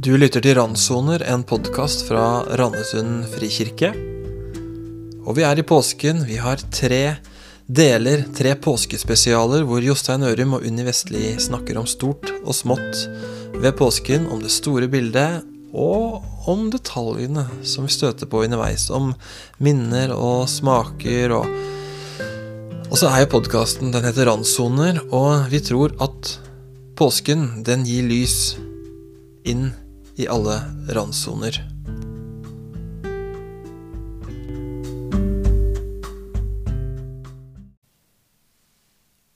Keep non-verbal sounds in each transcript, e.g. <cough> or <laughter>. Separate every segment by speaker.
Speaker 1: Du lytter til Randsoner, en podkast fra Randesund frikirke. Og vi er i påsken. Vi har tre deler, tre påskespesialer, hvor Jostein Ørum og Unni Vestli snakker om stort og smått ved påsken, om det store bildet, og om detaljene som vi støter på underveis. Om minner og smaker og Og så er jo podkasten, den heter Randsoner, og vi tror at påsken, den gir lys inn i alle randsoner.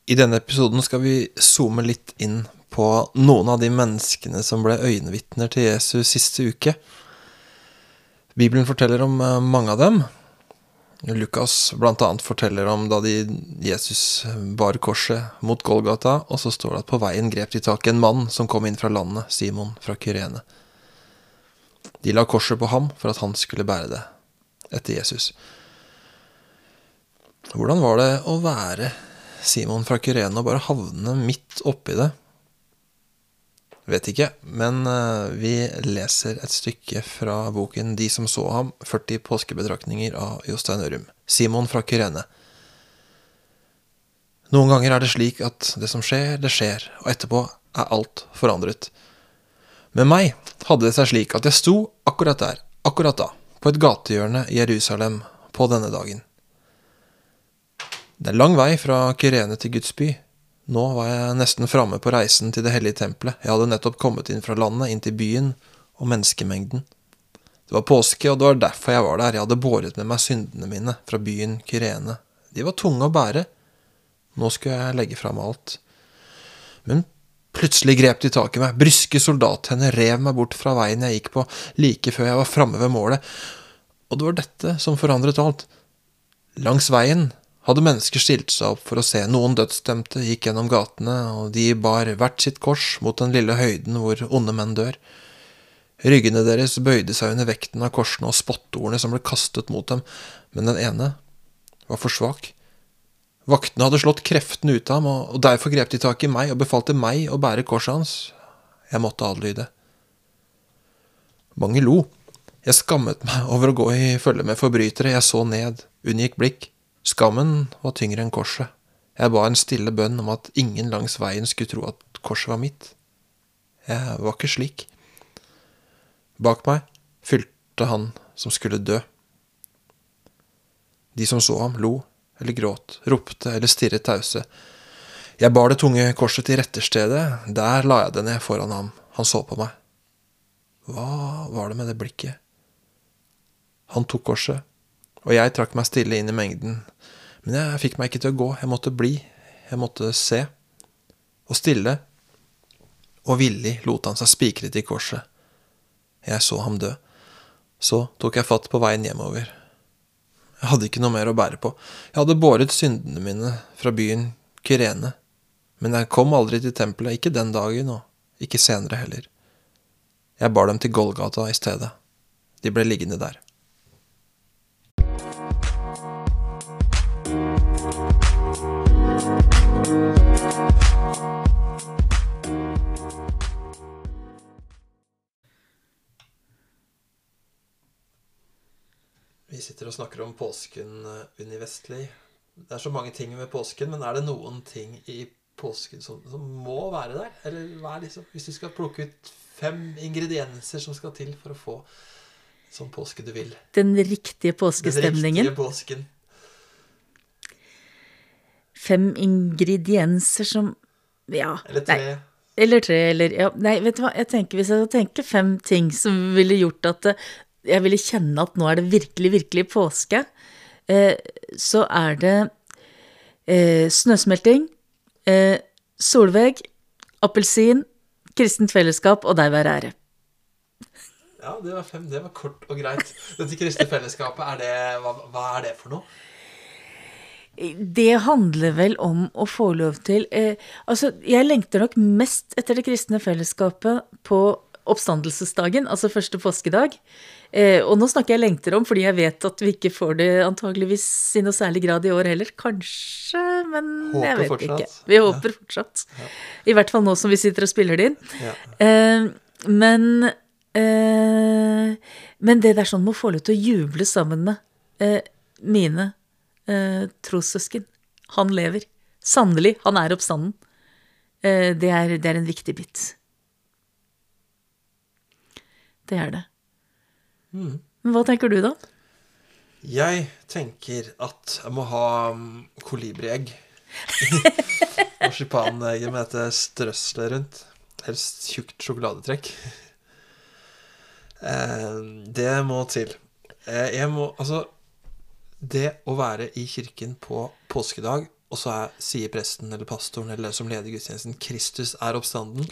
Speaker 1: I denne episoden skal vi zoome litt inn på noen av de menneskene som ble øyenvitner til Jesus siste uke. Bibelen forteller om eh, mange av dem. Lukas bl.a. forteller om da de, Jesus bar korset mot Golgata, og så står det at på veien grep de tak i en mann som kom inn fra landet, Simon fra Kyrene. De la korset på ham for at han skulle bære det etter Jesus. Hvordan var det å være Simon fra Kyrene og bare havne midt oppi det? Vet ikke, men eh, vi leser et stykke fra boken De som så ham, 40 påskebetraktninger av Jostein Ørum. Simon fra Kyrene. Noen ganger er det slik at det som skjer, det skjer, og etterpå er alt forandret. Med meg hadde det seg slik at jeg sto akkurat der, akkurat da, på et gatehjørne i Jerusalem på denne dagen. Det er lang vei fra Kirene til Guds by, nå var jeg nesten framme på reisen til det hellige tempelet. Jeg hadde nettopp kommet inn fra landet, inn til byen og menneskemengden. Det var påske, og det var derfor jeg var der. Jeg hadde båret med meg syndene mine fra byen Kirene. De var tunge å bære. Nå skulle jeg legge fram alt. Men plutselig grep de tak i meg. Bryske soldathender rev meg bort fra veien jeg gikk på, like før jeg var framme ved målet. Og det var dette som forandret alt. Langs veien hadde mennesker stilt seg opp for å se. Noen dødsdømte gikk gjennom gatene, og de bar hvert sitt kors mot den lille høyden hvor onde menn dør. Ryggene deres bøyde seg under vekten av korsene og spottordene som ble kastet mot dem, men den ene var for svak. Vaktene hadde slått kreftene ut av ham, og derfor grep de tak i meg og befalte meg å bære korset hans. Jeg måtte adlyde. Mange lo. Jeg skammet meg over å gå i følge med forbrytere. Jeg så ned, unngikk blikk. Skammen var tyngre enn korset. Jeg ba en stille bønn om at ingen langs veien skulle tro at korset var mitt. Jeg var ikke slik. Bak meg fylte han som skulle dø. De som så ham, lo eller gråt, ropte eller stirret tause. Jeg bar det tunge korset til retterstedet, der la jeg det ned foran ham, han så på meg. Hva var det med det blikket? Han tok korset, og jeg trakk meg stille inn i mengden, men jeg fikk meg ikke til å gå, jeg måtte bli, jeg måtte se. Og stille og villig lot han seg spikre til korset. Jeg så ham dø. Så tok jeg fatt på veien hjemover. Jeg hadde ikke noe mer å bære på. Jeg hadde båret syndene mine fra byen Kyrene. Men jeg kom aldri til tempelet, ikke den dagen, og ikke senere heller. Jeg bar dem til Golgata i stedet. De ble liggende der. Sitter og snakker om påsken, eh, Unni Vestli. Det er så mange ting med påsken, men er det noen ting i påsken som, som må være der? Eller hva er liksom Hvis du skal plukke ut fem ingredienser som skal til for å få sånn påske du vil
Speaker 2: Den riktige påskestemningen.
Speaker 1: Den riktige påsken.
Speaker 2: Fem ingredienser som Ja.
Speaker 1: Eller tre.
Speaker 2: Nei. Eller tre, eller ja, Nei, vet du hva, jeg tenker hvis jeg skal tenke fem ting som ville gjort at jeg ville kjenne at nå er det virkelig, virkelig påske, eh, så er det eh, snøsmelting, eh, solvegg, appelsin, kristent fellesskap og deg være ære.
Speaker 1: Ja, det var fem. Det var kort og greit. Dette kristne fellesskapet, er det, hva, hva, er det for noe?
Speaker 2: Det handler vel om å få lov til eh, Altså, jeg lengter nok mest etter det kristne fellesskapet på oppstandelsesdagen, altså første påskedag. Eh, og nå snakker jeg lengter om fordi jeg vet at vi ikke får det antageligvis i noe særlig grad i år heller. Kanskje, men
Speaker 1: håper
Speaker 2: jeg vet
Speaker 1: fortsatt.
Speaker 2: ikke. Vi håper ja. fortsatt.
Speaker 1: Ja.
Speaker 2: I hvert fall nå som vi sitter og spiller det inn.
Speaker 1: Ja.
Speaker 2: Eh, men Eh, men det der sånn med å få lov til å juble sammen med eh, mine eh, trossøsken Han lever. Sannelig, han er oppstanden. Eh, det, er, det er en viktig bit. Det er det.
Speaker 1: Mm.
Speaker 2: Hva tenker du, da?
Speaker 1: Jeg tenker at jeg må ha mm, kolibriegg. <laughs> Marsipanegget med dette strøsselet rundt. Helst tjukt sjokoladetrekk. Eh, det må til. Eh, jeg må Altså, det å være i kirken på påskedag, og så er, sier presten eller pastoren eller som leder gudstjenesten 'Kristus er oppstanden',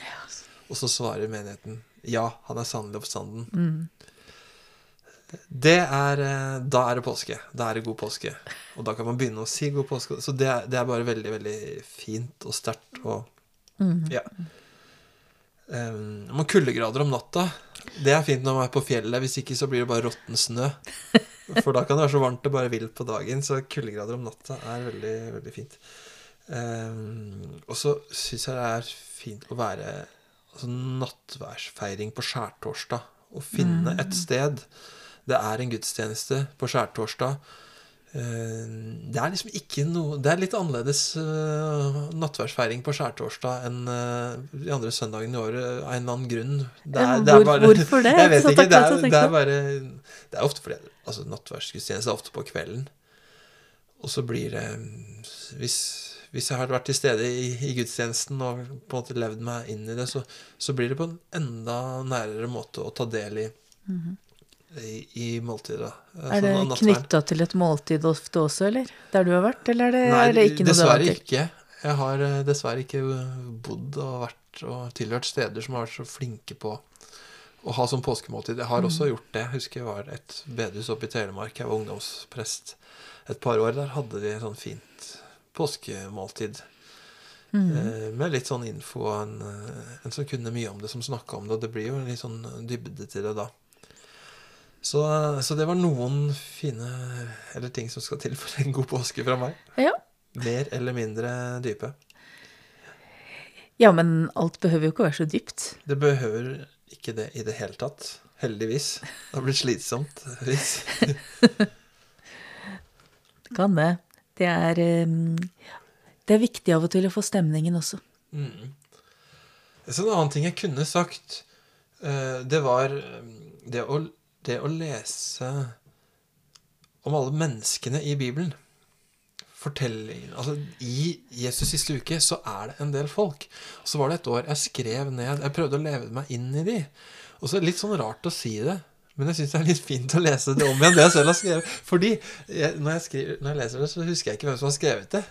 Speaker 1: og så svarer menigheten 'Ja, han er sannelig oppstanden'. Det er, eh, da er det påske. Da er det god påske. Og da kan man begynne å si god påske. Så det er, det er bare veldig, veldig fint og sterkt og Ja. Um, man kuldegrader om natta. Det er fint når man er på fjellet. Hvis ikke så blir det bare råtten snø. For da kan det være så varmt det bare vil på dagen. Så kuldegrader om natta er veldig, veldig fint. Um, og så syns jeg det er fint å være altså, nattværsfeiring på skjærtorsdag. Å finne et sted. Det er en gudstjeneste på skjærtorsdag. Eh, Det er liksom ikke noe Det er litt annerledes uh, nattverdsfeiring på skjærtorsdag enn eh, de andre søndagene i året av en eller annen grunn. Det
Speaker 2: er, hvor- hvorfor det? <laughs>
Speaker 1: Jeg vet ikke. Det er, det er bare Det er ofte fordi altså, Nattverdsgudstjeneste er ofte på kvelden. Og så blir det Hvis, hvis jeg har vært til stede i, i gudstjenesten og på en måte levd meg inn i det, så, så blir det på en enda nærere måte å ta del i i, i måltidet.
Speaker 2: Er det knytta til et måltid ofte også, eller? Der du har vært, eller er det,
Speaker 1: Nei,
Speaker 2: er det ikke noe du har
Speaker 1: dessverre
Speaker 2: vært til?
Speaker 1: ikke. Jeg har eh, dessverre ikke bodd og vært og tilhørt steder som har vært så flinke på å ha som påskemåltid. Jeg har
Speaker 2: Mm.
Speaker 1: også gjort det. Jeg husker jeg var et bedehus oppe i Telemark. Jeg var ungdomsprest et par år. Der hadde de sånn fint påskemåltid.
Speaker 2: Mm.
Speaker 1: Eh, med litt sånn info og en, eh, en som kunne mye om det, som snakka om det. Og det blir jo litt sånn dybde til det da. Så, så det var noen fine eller ting som skal til for en god påske fra meg.
Speaker 2: Ja.
Speaker 1: Mer eller mindre dype.
Speaker 2: ja, men alt behøver jo ikke å være så dypt.
Speaker 1: Det behøver ikke det i det hele tatt. Heldigvis. Det har blitt slitsomt. Hvis. <laughs>
Speaker 2: Det kan det. Det er, det er viktig av og til å få stemningen også.
Speaker 1: Mm. Så en annen ting jeg kunne sagt, eh, det var det å, det å lese om alle menneskene i Bibelen. Fortellingen Altså, i Jesus siste uke så er det en del folk. Så var det et år jeg skrev ned Jeg prøvde å leve meg inn i de. Og så er det litt sånn rart å si det. Men jeg syns det er litt fint å lese det om igjen, det jeg selv har skrevet. Fordi jeg, når, jeg skriver, når jeg leser det, så husker jeg ikke hvem som har skrevet det.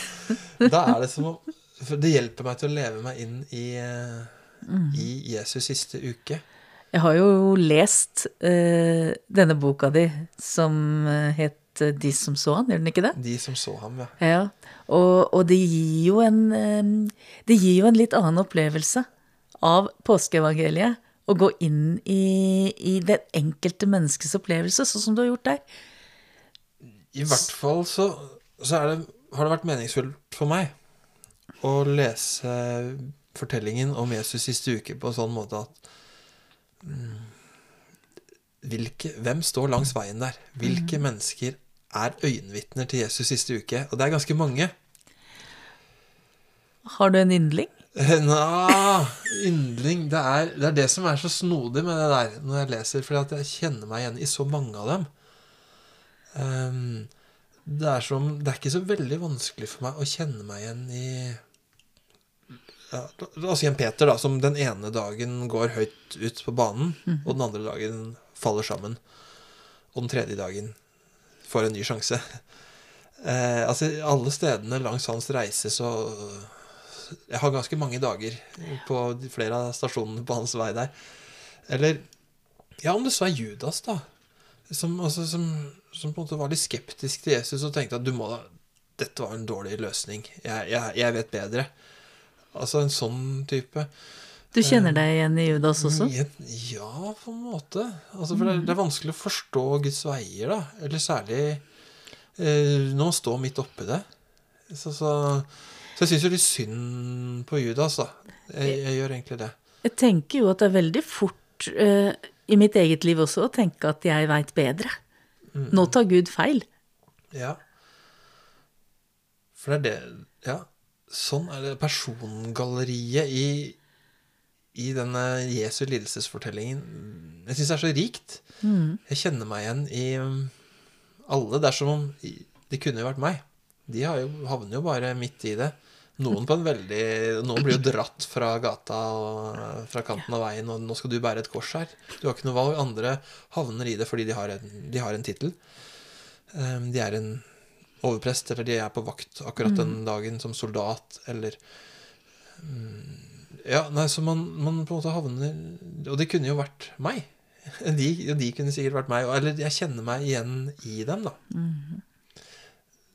Speaker 1: <laughs> da er det som å For det hjelper meg til å leve meg inn i, eh, i Jesus siste uke.
Speaker 2: Jeg har jo lest uh, denne boka di som eh, het eh, De som så han, gjør den ikke det?
Speaker 1: De som så ham, ja.
Speaker 2: Ja, og, og det gir jo en Det gir jo en litt annen opplevelse av påskeevangeliet. Å gå inn i, i det enkelte menneskets opplevelse, sånn som du har gjort der.
Speaker 1: I hvert fall så, så er det, har det vært meningsfullt for meg å lese fortellingen om Jesus siste uke på en sånn måte at hvilke, Hvem står langs veien der? Hvilke mennesker er øyenvitner til Jesus siste uke? Og det er ganske mange.
Speaker 2: Har du en yndling? <laughs>
Speaker 1: Nja, yndling det er, det er det som er så snodig med det der når jeg leser, fordi jeg kjenner meg igjen i så mange av dem. Um, det, er som, det er ikke så veldig vanskelig for meg å kjenne meg igjen i ja, La oss si en Peter, da, som den ene dagen går høyt ut på banen, og den andre dagen faller sammen. Og den tredje dagen får en ny sjanse. <laughs> Eh, altså, alle stedene langs hans reise så jeg har ganske mange dager på flere av stasjonene på hans vei der. Eller Ja, om det så er Judas, da. Som, altså, som, som på en måte var litt skeptisk til Jesus og tenkte at du må da Dette var en dårlig løsning. Jeg, jeg, jeg vet bedre. Altså en sånn type.
Speaker 2: Du kjenner deg igjen i Judas også?
Speaker 1: Ja, ja, på en måte. Altså, for det, er- det er vanskelig å forstå Guds veier, da. Eller særlig eh, når man står midt oppi det. Så, så, så jeg syns jo litt synd på Judas, da. Jeg, jeg gjør egentlig det.
Speaker 2: Jeg tenker jo at det er veldig fort eh, i mitt eget liv også å tenke at jeg veit bedre. Nå tar Gud feil.
Speaker 1: Ja. For det er det Ja, sånn er det persongalleriet i i denne Jesu lidelsesfortellingen Jeg syns det er så rikt. Jeg kjenner meg igjen i um, alle. Det er som om de kunne jo vært meg. De har jo, havner jo bare midt i det. Noen på en veldig Noen blir jo dratt fra gata og fra kanten av veien, og 'nå skal du bære et kors her'. Du har ikke noe valg. Andre havner i det fordi de har en, de har en tittel. Um, De er en overprest, eller de er på vakt akkurat den dagen som soldat, eller mm, Ja, nei, så man, man på en måte havner Og det kunne jo vært meg. <laughs> De, de kunne sikkert vært meg. Eller jeg kjenner meg igjen i dem, da.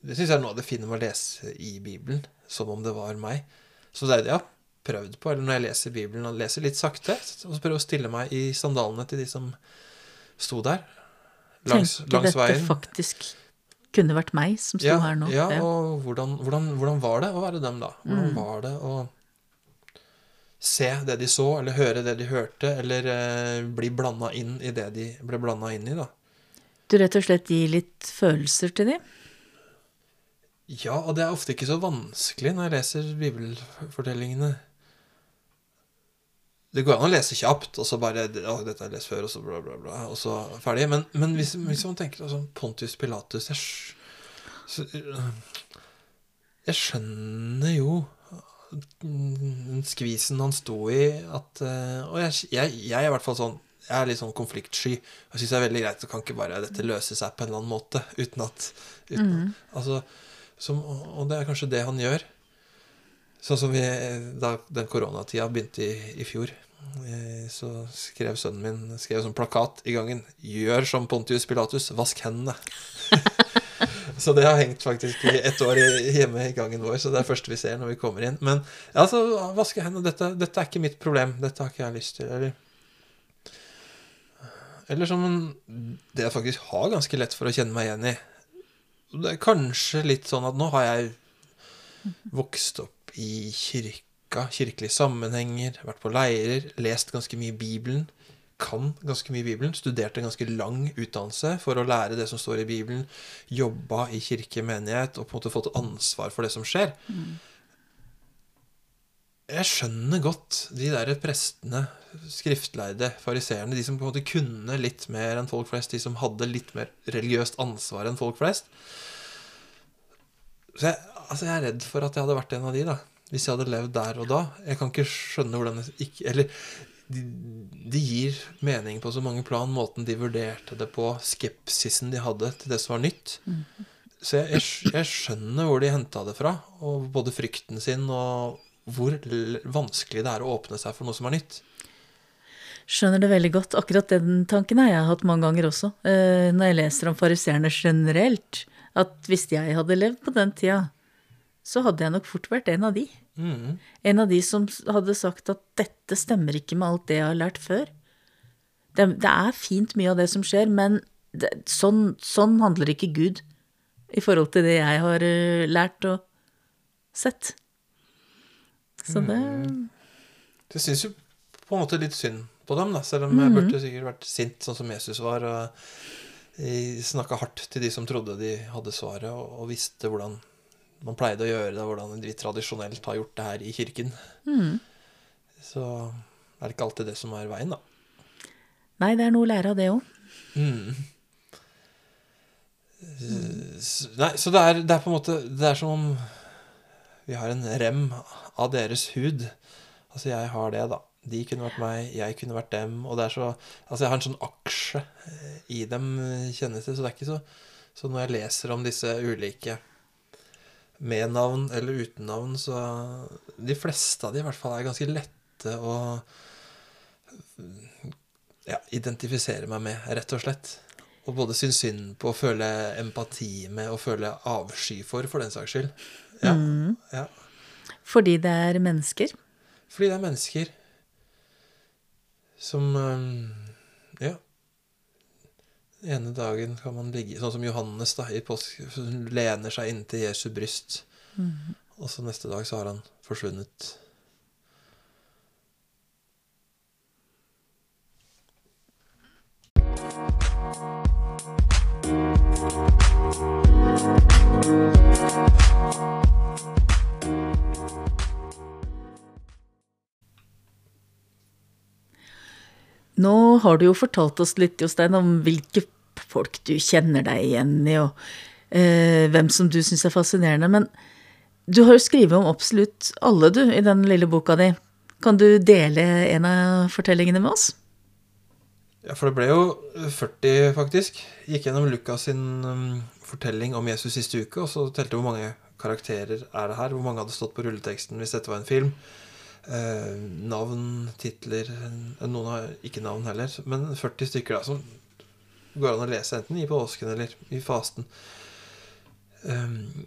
Speaker 1: Det syns jeg er noe av det fine med å lese i Bibelen, som om det var meg. Så det er det jeg har prøvd på, eller når jeg leser Bibelen, og leser litt sakte, og så prøver å stille meg i sandalene til de som sto der. Langs,
Speaker 2: Tenker
Speaker 1: langs
Speaker 2: dette faktisk kunne vært meg som sto
Speaker 1: Ja,
Speaker 2: her nå.
Speaker 1: ja, og hvordan, hvordan, hvordan var det å være dem, da? Hvordan var det å se det de så, eller høre det de hørte, eller eh, bli blanda inn i det de ble blanda inn i, da?
Speaker 2: Du rett og slett gir litt følelser til dem?
Speaker 1: Ja, og det er ofte ikke så vanskelig når jeg leser bibelfortellingene. Det går an å lese kjapt, og så bare å, 'Dette har jeg lest før', og så bla, bla, bla, og så ferdig. Men, men hvis, hvis man tenker sånn Pontius Pilatus Jeg, så, øh, jeg skjønner jo den skvisen han sto i, at øh, Og jeg, jeg, jeg er i hvert fall sånn jeg er litt sånn konfliktsky. Jeg syns det er veldig greit. Så kan ikke bare dette løse seg på en eller annen måte uten at uten, altså, som, Og det er kanskje det han gjør. Sånn som vi, da den koronatida begynte i, i fjor, så skrev sønnen min skrev sånn plakat i gangen 'Gjør som Pontius Pilatus, vask hendene'. <laughs> så det har hengt faktisk i ett år hjemme i gangen vår, så det er det første vi ser når vi kommer inn. Men altså, vaske hendene, dette, dette er ikke mitt problem. Dette har ikke jeg lyst til. Eller, eller som det jeg faktisk har ganske lett for å kjenne meg igjen i. Det er kanskje litt sånn at nå har jeg vokst opp i kirka, kirkelige sammenhenger, vært på leirer, lest ganske mye Bibelen, kan ganske mye Bibelen, Studerte en ganske lang utdannelse for å lære det som står i Bibelen, jobba i kirke, menighet, og på en måte fått ansvar for det som skjer. Jeg skjønner godt de der prestene, skriftlærde, fariseerne, de som på en måte kunne litt mer enn folk flest, de som hadde litt mer religiøst ansvar enn folk flest. Så jeg, altså jeg er redd for at jeg hadde vært en av de, da. Hvis jeg hadde levd der og da. Jeg kan ikke skjønne hvordan jeg ikke Eller de, de gir mening på så mange plan, måten de vurderte det på, skepsisen de hadde til det som var nytt. Så jeg, jeg, jeg skjønner hvor de henta det fra, og både frykten sin og hvor vanskelig det er å åpne seg for noe som er nytt.
Speaker 2: Skjønner det veldig godt. Akkurat den tanken har jeg hatt mange ganger også. eh, når jeg leser om fariseerne generelt. At hvis jeg hadde levd på den tida, så hadde jeg nok fort vært en av de.
Speaker 1: Mm.
Speaker 2: En av de som hadde sagt at dette stemmer ikke med alt det jeg har lært før. Det, det er fint mye av det som skjer, men det, sånn, sånn handler ikke Gud i forhold til det jeg har uh, lært og sett. Så det
Speaker 1: Det syns jo på en måte litt synd på dem, da, selv om jeg burde sikkert vært sint, sånn som Jesus var. og Snakka hardt til de som trodde de hadde svaret, og, og visste hvordan man pleide å gjøre det, hvordan vi tradisjonelt har gjort det her i kirken. Så er det ikke alltid det som er veien, da.
Speaker 2: Nei, det er noe å lære av det òg.
Speaker 1: Mm. Nei, så det er, det er på en måte Det er som om vi har en rem av deres hud. Altså, jeg har det, da. De kunne vært meg, jeg kunne vært dem. Og det er så Altså, jeg har en sånn aksje i dem, eh, kjennes det. Så det er ikke så Så når jeg leser om disse ulike med navn eller uten navn, så De fleste av de i hvert fall er ganske lette å ja, identifisere meg med, rett og slett. Og både synes synd på, å føle empati med og føle avsky for, for den saks skyld. Ja, ja.
Speaker 2: Fordi det er mennesker.
Speaker 1: Fordi det er mennesker som Ja ene dagen kan man ligge Sånn som Johannes da, i påske, som lener seg inntil Jesu bryst. Mm. Og så neste dag så har han forsvunnet.
Speaker 2: Nå har du jo fortalt oss litt Jostein, om hvilke folk du kjenner deg igjen i, og eh, hvem som du syns er fascinerende. Men du har jo skrevet om absolutt alle, du, i den lille boka di. Kan du dele en av fortellingene med oss?
Speaker 1: Ja, for det ble jo 40, faktisk. Gikk gjennom Lukas sin um, fortelling om Jesus siste uke, og så telte hvor mange karakterer er det her. Hvor mange hadde stått på rulleteksten hvis dette var en film. Eh, navn, titler Noen har ikke navn heller, men 40 stykker da som går an å lese enten i påsken eller i fasten. Um,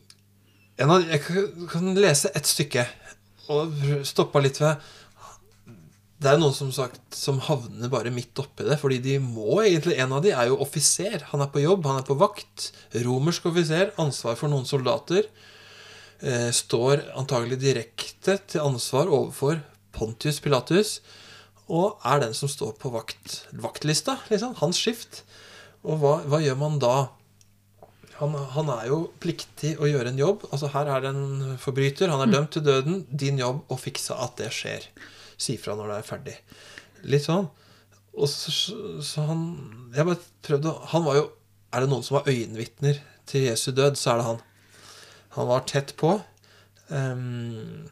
Speaker 1: jeg kan lese ett stykke og stoppa litt ved Det er noen som sagt som havner bare midt oppi det, fordi de må egentlig En av de er jo offiser. Han er på jobb, han er på vakt. Romersk offiser. Ansvar for noen soldater. Eh, står antagelig direkte til ansvar overfor Pontius Pilatus. Og er den som står på vakt, vaktlista. Liksom, hans skift. Og hva, hva gjør man da? Han, han, er jo pliktig å gjøre en jobb. Altså Her er det en forbryter. Han er dømt til døden. Din jobb å fikse at det skjer. Si fra når det er ferdig. Litt sånn. Og så, så han Jeg bare prøvde Han var jo Er det noen som var øyenvitner til Jesu død, så er det han. Han var tett på. Um,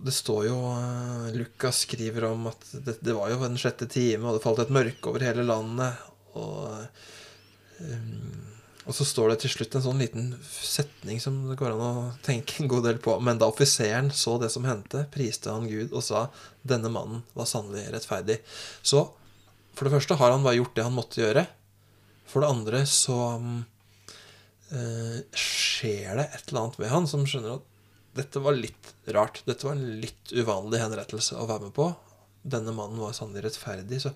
Speaker 1: det står jo uh, Lukas skriver om at det, det, var jo den sjette time, og det falt et mørke over hele landet. Og, um, og så står det til slutt en sånn liten setning som det går an å tenke en god del på. Men da offiseren så det som hendte, priste han Gud og sa denne mannen var sannelig rettferdig. Så for det første har han bare gjort det han måtte gjøre. For det andre så um, uh, skjer det et eller annet med han som skjønner at dette var litt rart. Dette var en litt uvanlig henrettelse å være med på. Denne mannen var sannelig rettferdig. Så.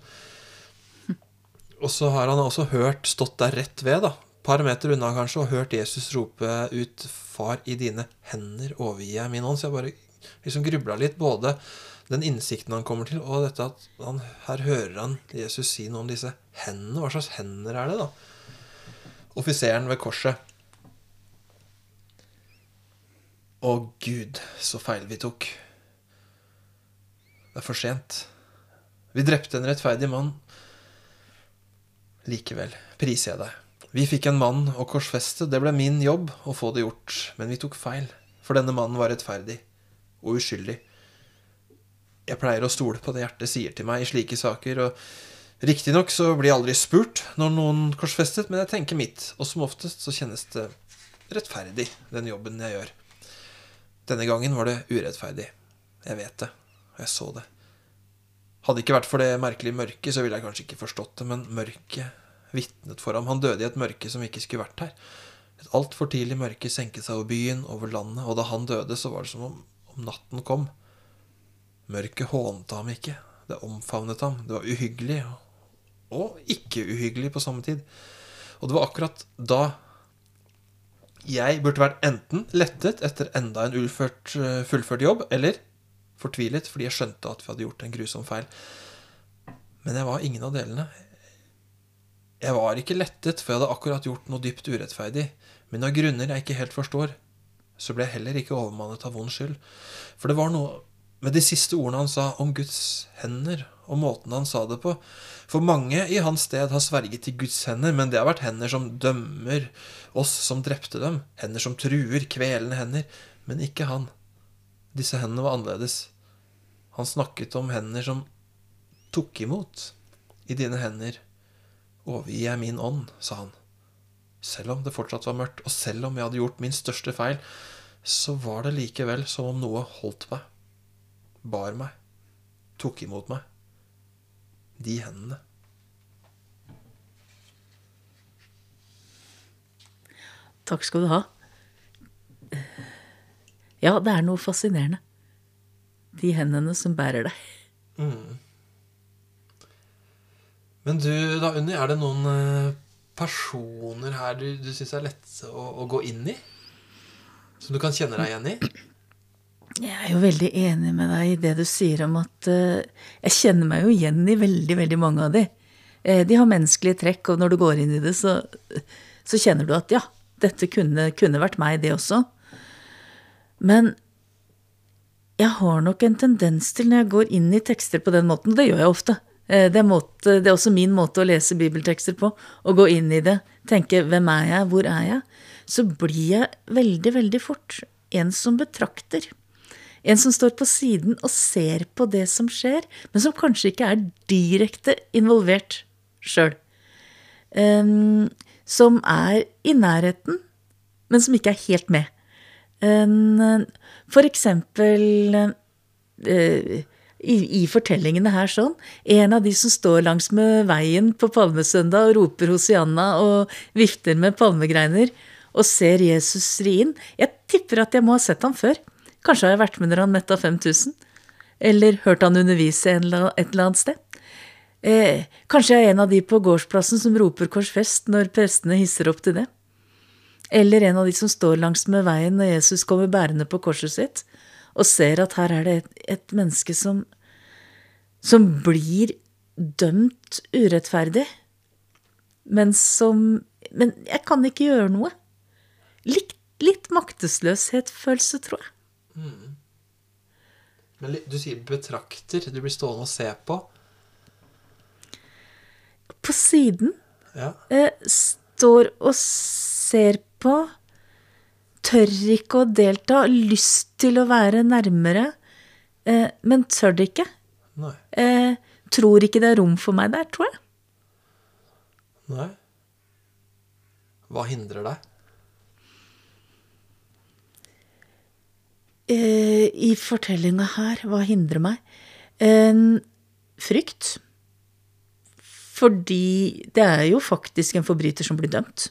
Speaker 1: Og så har han også hørt, stått der rett ved, da, par meter unna kanskje, og hørt Jesus rope ut 'Far, i dine hender overgir jeg min ånd'. Så jeg bare liksom grubla litt. Både den innsikten han kommer til, og dette at han, her hører han Jesus si noe om disse hendene. Hva slags hender er det, da? Offiseren ved korset. Å gud, så feil vi tok. Det er for sent. Vi drepte en rettferdig mann. Likevel priser jeg deg. Vi fikk en mann å korsfeste. Det ble min jobb å få det gjort. Men vi tok feil. For denne mannen var rettferdig og uskyldig. Jeg pleier å stole på det hjertet sier til meg i slike saker. og Riktignok så blir jeg aldri spurt når noen korsfestet, men jeg tenker mitt. Og som oftest så kjennes det rettferdig, den jobben jeg gjør. Denne gangen var det urettferdig. Jeg vet det, og jeg så det. Hadde ikke vært for det merkelige mørket, så ville jeg kanskje ikke forstått det, men mørket vitnet for ham. Han døde i et mørke som ikke skulle vært her. Et altfor tidlig mørke senket seg over byen, over landet, og da han døde, så var det som om, om natten kom. Mørket hånte ham ikke. Det omfavnet ham. Det var uhyggelig, og ikke uhyggelig på samme tid. Og det var akkurat da jeg burde vært enten lettet etter enda en eh, fullført jobb, eller fortvilet fordi jeg skjønte at vi hadde gjort en grusom feil. Men jeg var ingen av delene. Jeg var ikke lettet, for jeg hadde akkurat gjort noe dypt urettferdig. Men av grunner jeg ikke helt forstår, så ble jeg heller ikke overmannet av vond skyld. For det var noe med de siste ordene han sa om Guds hender, og måten han sa det på. For mange i hans sted har sverget til Guds hender, men det har vært hender som dømmer oss som drepte dem, hender som truer, kvelende hender. Men ikke han. Disse hendene var annerledes. Han snakket om hender som tok imot. I dine hender overgir jeg min ånd, sa han. Selv om det fortsatt var mørkt, og selv om jeg hadde gjort min største feil, så var det likevel som om noe holdt meg, bar meg, tok imot meg de hendene.
Speaker 2: Takk skal du ha. Ja, det er noe fascinerende. De hendene som bærer deg. Mm.
Speaker 1: Men du da, Unni, er det noen eh, personer her du, du syns er lett å, å, gå inn i? Som du kan kjenne deg igjen i?
Speaker 2: Jeg er jo veldig enig med deg i det du sier om at uh, Jeg kjenner meg jo igjen i veldig, veldig mange av de. Uh, de har menneskelige trekk, og når du går inn i det, så, så kjenner du at ja, dette kunne, kunne, vært meg, det også. Men jeg har nok en tendens til, når jeg går inn i tekster på den måten, det gjør jeg ofte, Eh, Det er, måte, det er også min måte å lese bibeltekster på. Å gå inn i det, tenke 'hvem er jeg, hvor er jeg'? Så blir jeg veldig, veldig fort en som betrakter. En som står på siden og ser på det som skjer, men som kanskje ikke er direkte involvert sjøl. som er i nærheten, men som ikke er helt med. For eksempel eh, i, fortellingene her sånn. En av de som står langs med veien på palmesøndag og roper Hosianna og vifter med palmegreiner og ser Jesus ri inn. Jeg tipper at jeg må ha sett ham før. Kanskje har jeg vært med når han metta 5000. Eller hørt han undervise et eller annet sted. Eh, kanskje jeg er en av de på gårdsplassen som roper korsfest når prestene hisser opp til det. Eller en av de som står langs med veien når Jesus kommer bærende på korset sitt, og ser at her er det et, et menneske som, som blir dømt urettferdig, men som Men jeg kan ikke gjøre noe. Litt, litt maktesløshetsfølelse, tror jeg.
Speaker 1: Men du sier betrakter. Du blir stående og se på.
Speaker 2: På siden
Speaker 1: Ja.
Speaker 2: eh, står og ser på, tør ikke å delta, lyst til å være nærmere, eh, men tør det ikke. Eh, tror ikke det er rom for meg der, tror jeg.
Speaker 1: Nei. Hva hindrer deg?
Speaker 2: Eh, I fortellinga her, hva hindrer meg? Frykt. Fordi det er jo faktisk en forbryter som blir dømt.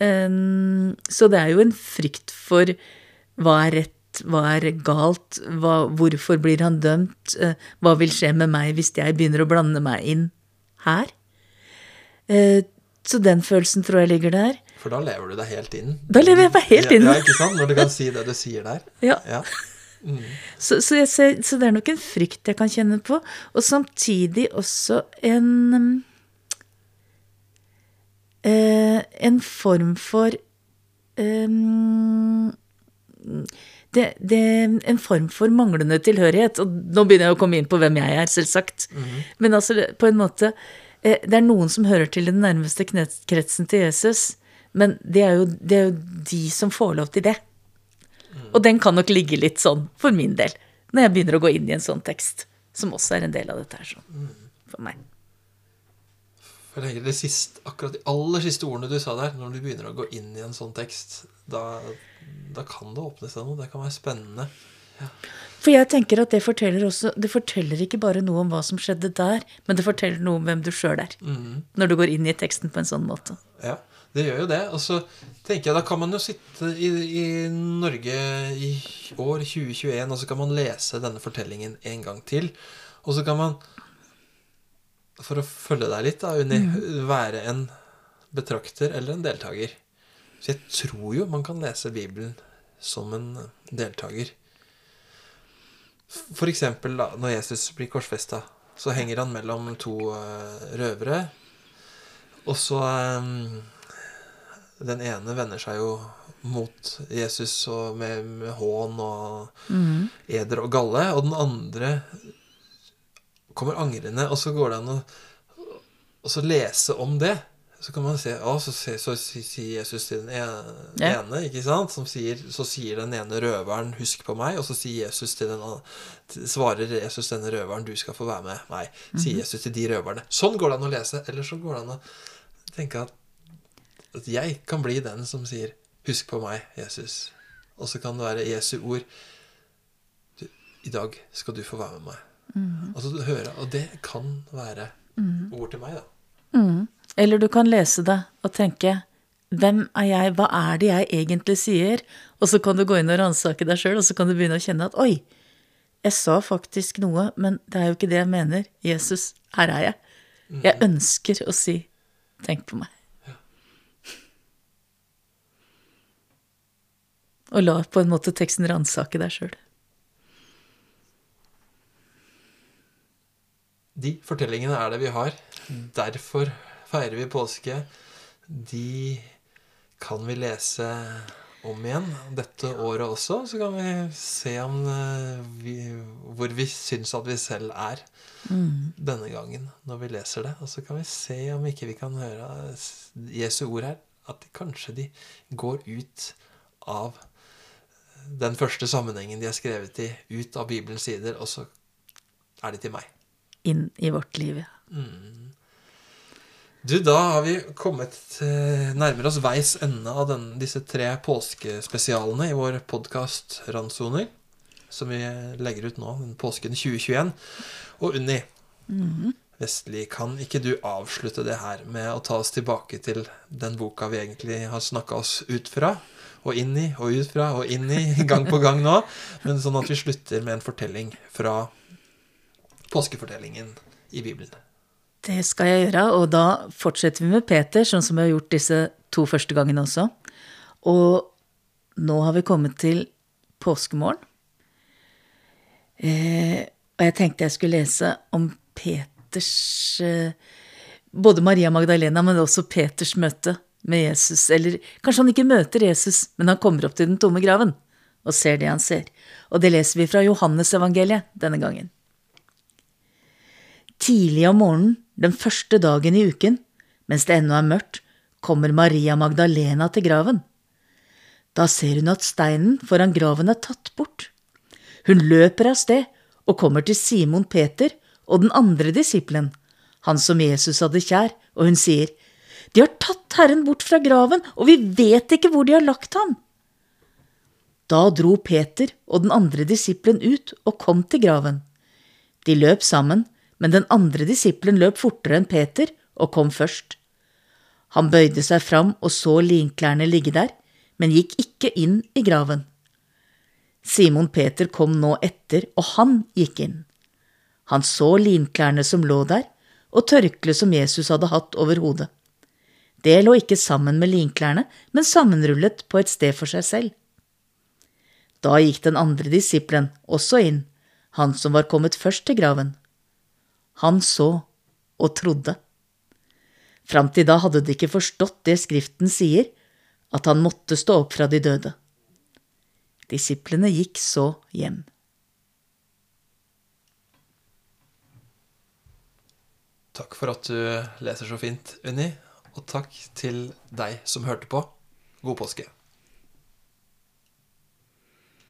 Speaker 2: Så det er jo en frykt for hva er rett, hva er galt, hva, hvorfor blir han dømt, eh, hva vil skje med meg hvis jeg begynner å blande meg inn her? Eh, så den følelsen tror jeg ligger der.
Speaker 1: For da lever du deg helt inn.
Speaker 2: Da lever jeg meg helt inn.
Speaker 1: Ja, ja, ikke sant? Når du kan si det du sier der. <laughs>
Speaker 2: Ja.
Speaker 1: Ja.
Speaker 2: Så, så, jeg ser, så det er nok en frykt jeg kan kjenne på, og samtidig også en mm, eh, En form for eh, det, det, En form for manglende tilhørighet. Og nå begynner jeg å komme inn på hvem jeg er, selvsagt. Men altså, på en måte eh, Det er noen som hører til den nærmeste kretsen til Jesus, men det er, jo, det er jo de som får lov til det. Og den kan nok ligge litt sånn, for min del, når jeg begynner å gå inn i en sånn tekst, som også er en del av dette her, sånn, for meg.
Speaker 1: For det siste, akkurat de aller siste ordene du sa der, når du begynner å gå inn i en sånn tekst, da, da kan det åpne seg noe. Det kan være spennende.
Speaker 2: For jeg tenker at det forteller også Det forteller ikke bare noe om hva som skjedde der, men det forteller noe om hvem du sjøl er. Når du går inn i teksten på en sånn måte.
Speaker 1: Ja, det gjør jo det. Og så tenker jeg da kan man jo sitte i, i Norge i år 2021, og så kan man lese denne fortellingen en gang til. Og så kan man, for å følge deg litt, da, Unni, være en betrakter eller en deltaker. Så jeg tror jo man kan lese Bibelen som en deltaker. For eksempel da, når Jesus blir korsfesta, så henger han mellom to eh, røvere. Og så eh, Den ene vender seg jo mot Jesus med, med hån og eder og galle. Og den andre kommer angrende, og så går det an å og så lese om det. Så kan man se, å, så, så, si- sier Jesus til den ene,
Speaker 2: Ja.
Speaker 1: ikke sant? Som sier, så sier den ene røveren 'husk på meg', og så sier Jesus til den svarer Jesus denne røveren 'du skal få være med meg', sier Jesus til de røverne. Sånn går det an å lese. Eller så går det an å tenke at, at jeg kan bli den som sier 'husk på meg, Jesus'. Og så kan det være Jesu ord 'I dag skal du få være med meg'. Og du hører, og det kan være ord til meg, da.
Speaker 2: Eller du kan lese det og tenke hvem er jeg, hva er det jeg egentlig sier? Og så kan du gå inn og ransake deg sjøl, og så kan du begynne å kjenne at oi, jeg sa faktisk noe, men det er jo ikke det jeg mener. Jesus, her er jeg. Jeg ønsker å si tenk på meg. Og la på en måte teksten ransake deg sjøl.
Speaker 1: De fortellingene er det vi har. Derfor feirer vi påske. De kan vi lese om igjen dette året også. Så kan vi se om eh, vi, hvor vi syns at vi selv er denne gangen når vi leser det. Og så kan vi se om ikke vi kan høre Jesu ord her. At de, kanskje de går ut av den første sammenhengen de er skrevet i, ut av Bibelens sider, og så er de til meg.
Speaker 2: Inn i vårt liv, ja.
Speaker 1: Du, da har vi kommet eh, nærmere oss veis ende av den, disse tre påskespesialene i vår podkast Randsoner, som vi legger ut nå, den påsken 2021. Og Unni Vestli, kan ikke du avslutte det her med å ta oss tilbake til den boka vi egentlig har snakka oss ut fra? Og inn i og ut fra og inn i <laughs> gang på gang nå. Men sånn at vi slutter med en fortelling fra påskefortellingen i Bibelen.
Speaker 2: Det skal jeg gjøre, og da fortsetter vi med Peter, sånn som vi har gjort disse to første gangene også. Og nå har vi kommet til påskemorgen. Eh, og jeg tenkte jeg skulle lese om Peters eh, Både Maria Magdalena, men også Peters møte med Jesus. Eller kanskje han ikke møter Jesus, men han kommer opp til den tomme graven og ser det han ser. Og det leser vi fra Johannesevangeliet denne gangen. Tidlig om morgenen, den første dagen i uken, mens det ennå er mørkt, kommer Maria Magdalena til graven. Da ser hun at steinen foran graven er tatt bort. Hun løper av sted og kommer til Simon Peter og den andre disippelen, han som Jesus hadde kjær, og hun sier, De har tatt Herren bort fra graven, og vi vet ikke hvor de har lagt ham. Da dro Peter og den andre disippelen ut og kom til graven. De løp sammen, men den andre disippelen løp fortere enn Peter og kom først. Han bøyde seg fram og så linklærne ligge der, men gikk ikke inn i graven. Simon Peter kom nå etter, og han gikk inn. Han så linklærne som lå der, og tørkleet som Jesus hadde hatt over hodet. Det lå ikke sammen med linklærne, men sammenrullet på et sted for seg selv. Da gikk den andre disippelen også inn, han som var kommet først til graven. Han så og trodde. Fram til da hadde de ikke forstått det Skriften sier, at han måtte stå opp fra de døde. Disiplene gikk så hjem.
Speaker 1: Takk for at du leser så fint, Unni. Og takk til deg som hørte på. God påske.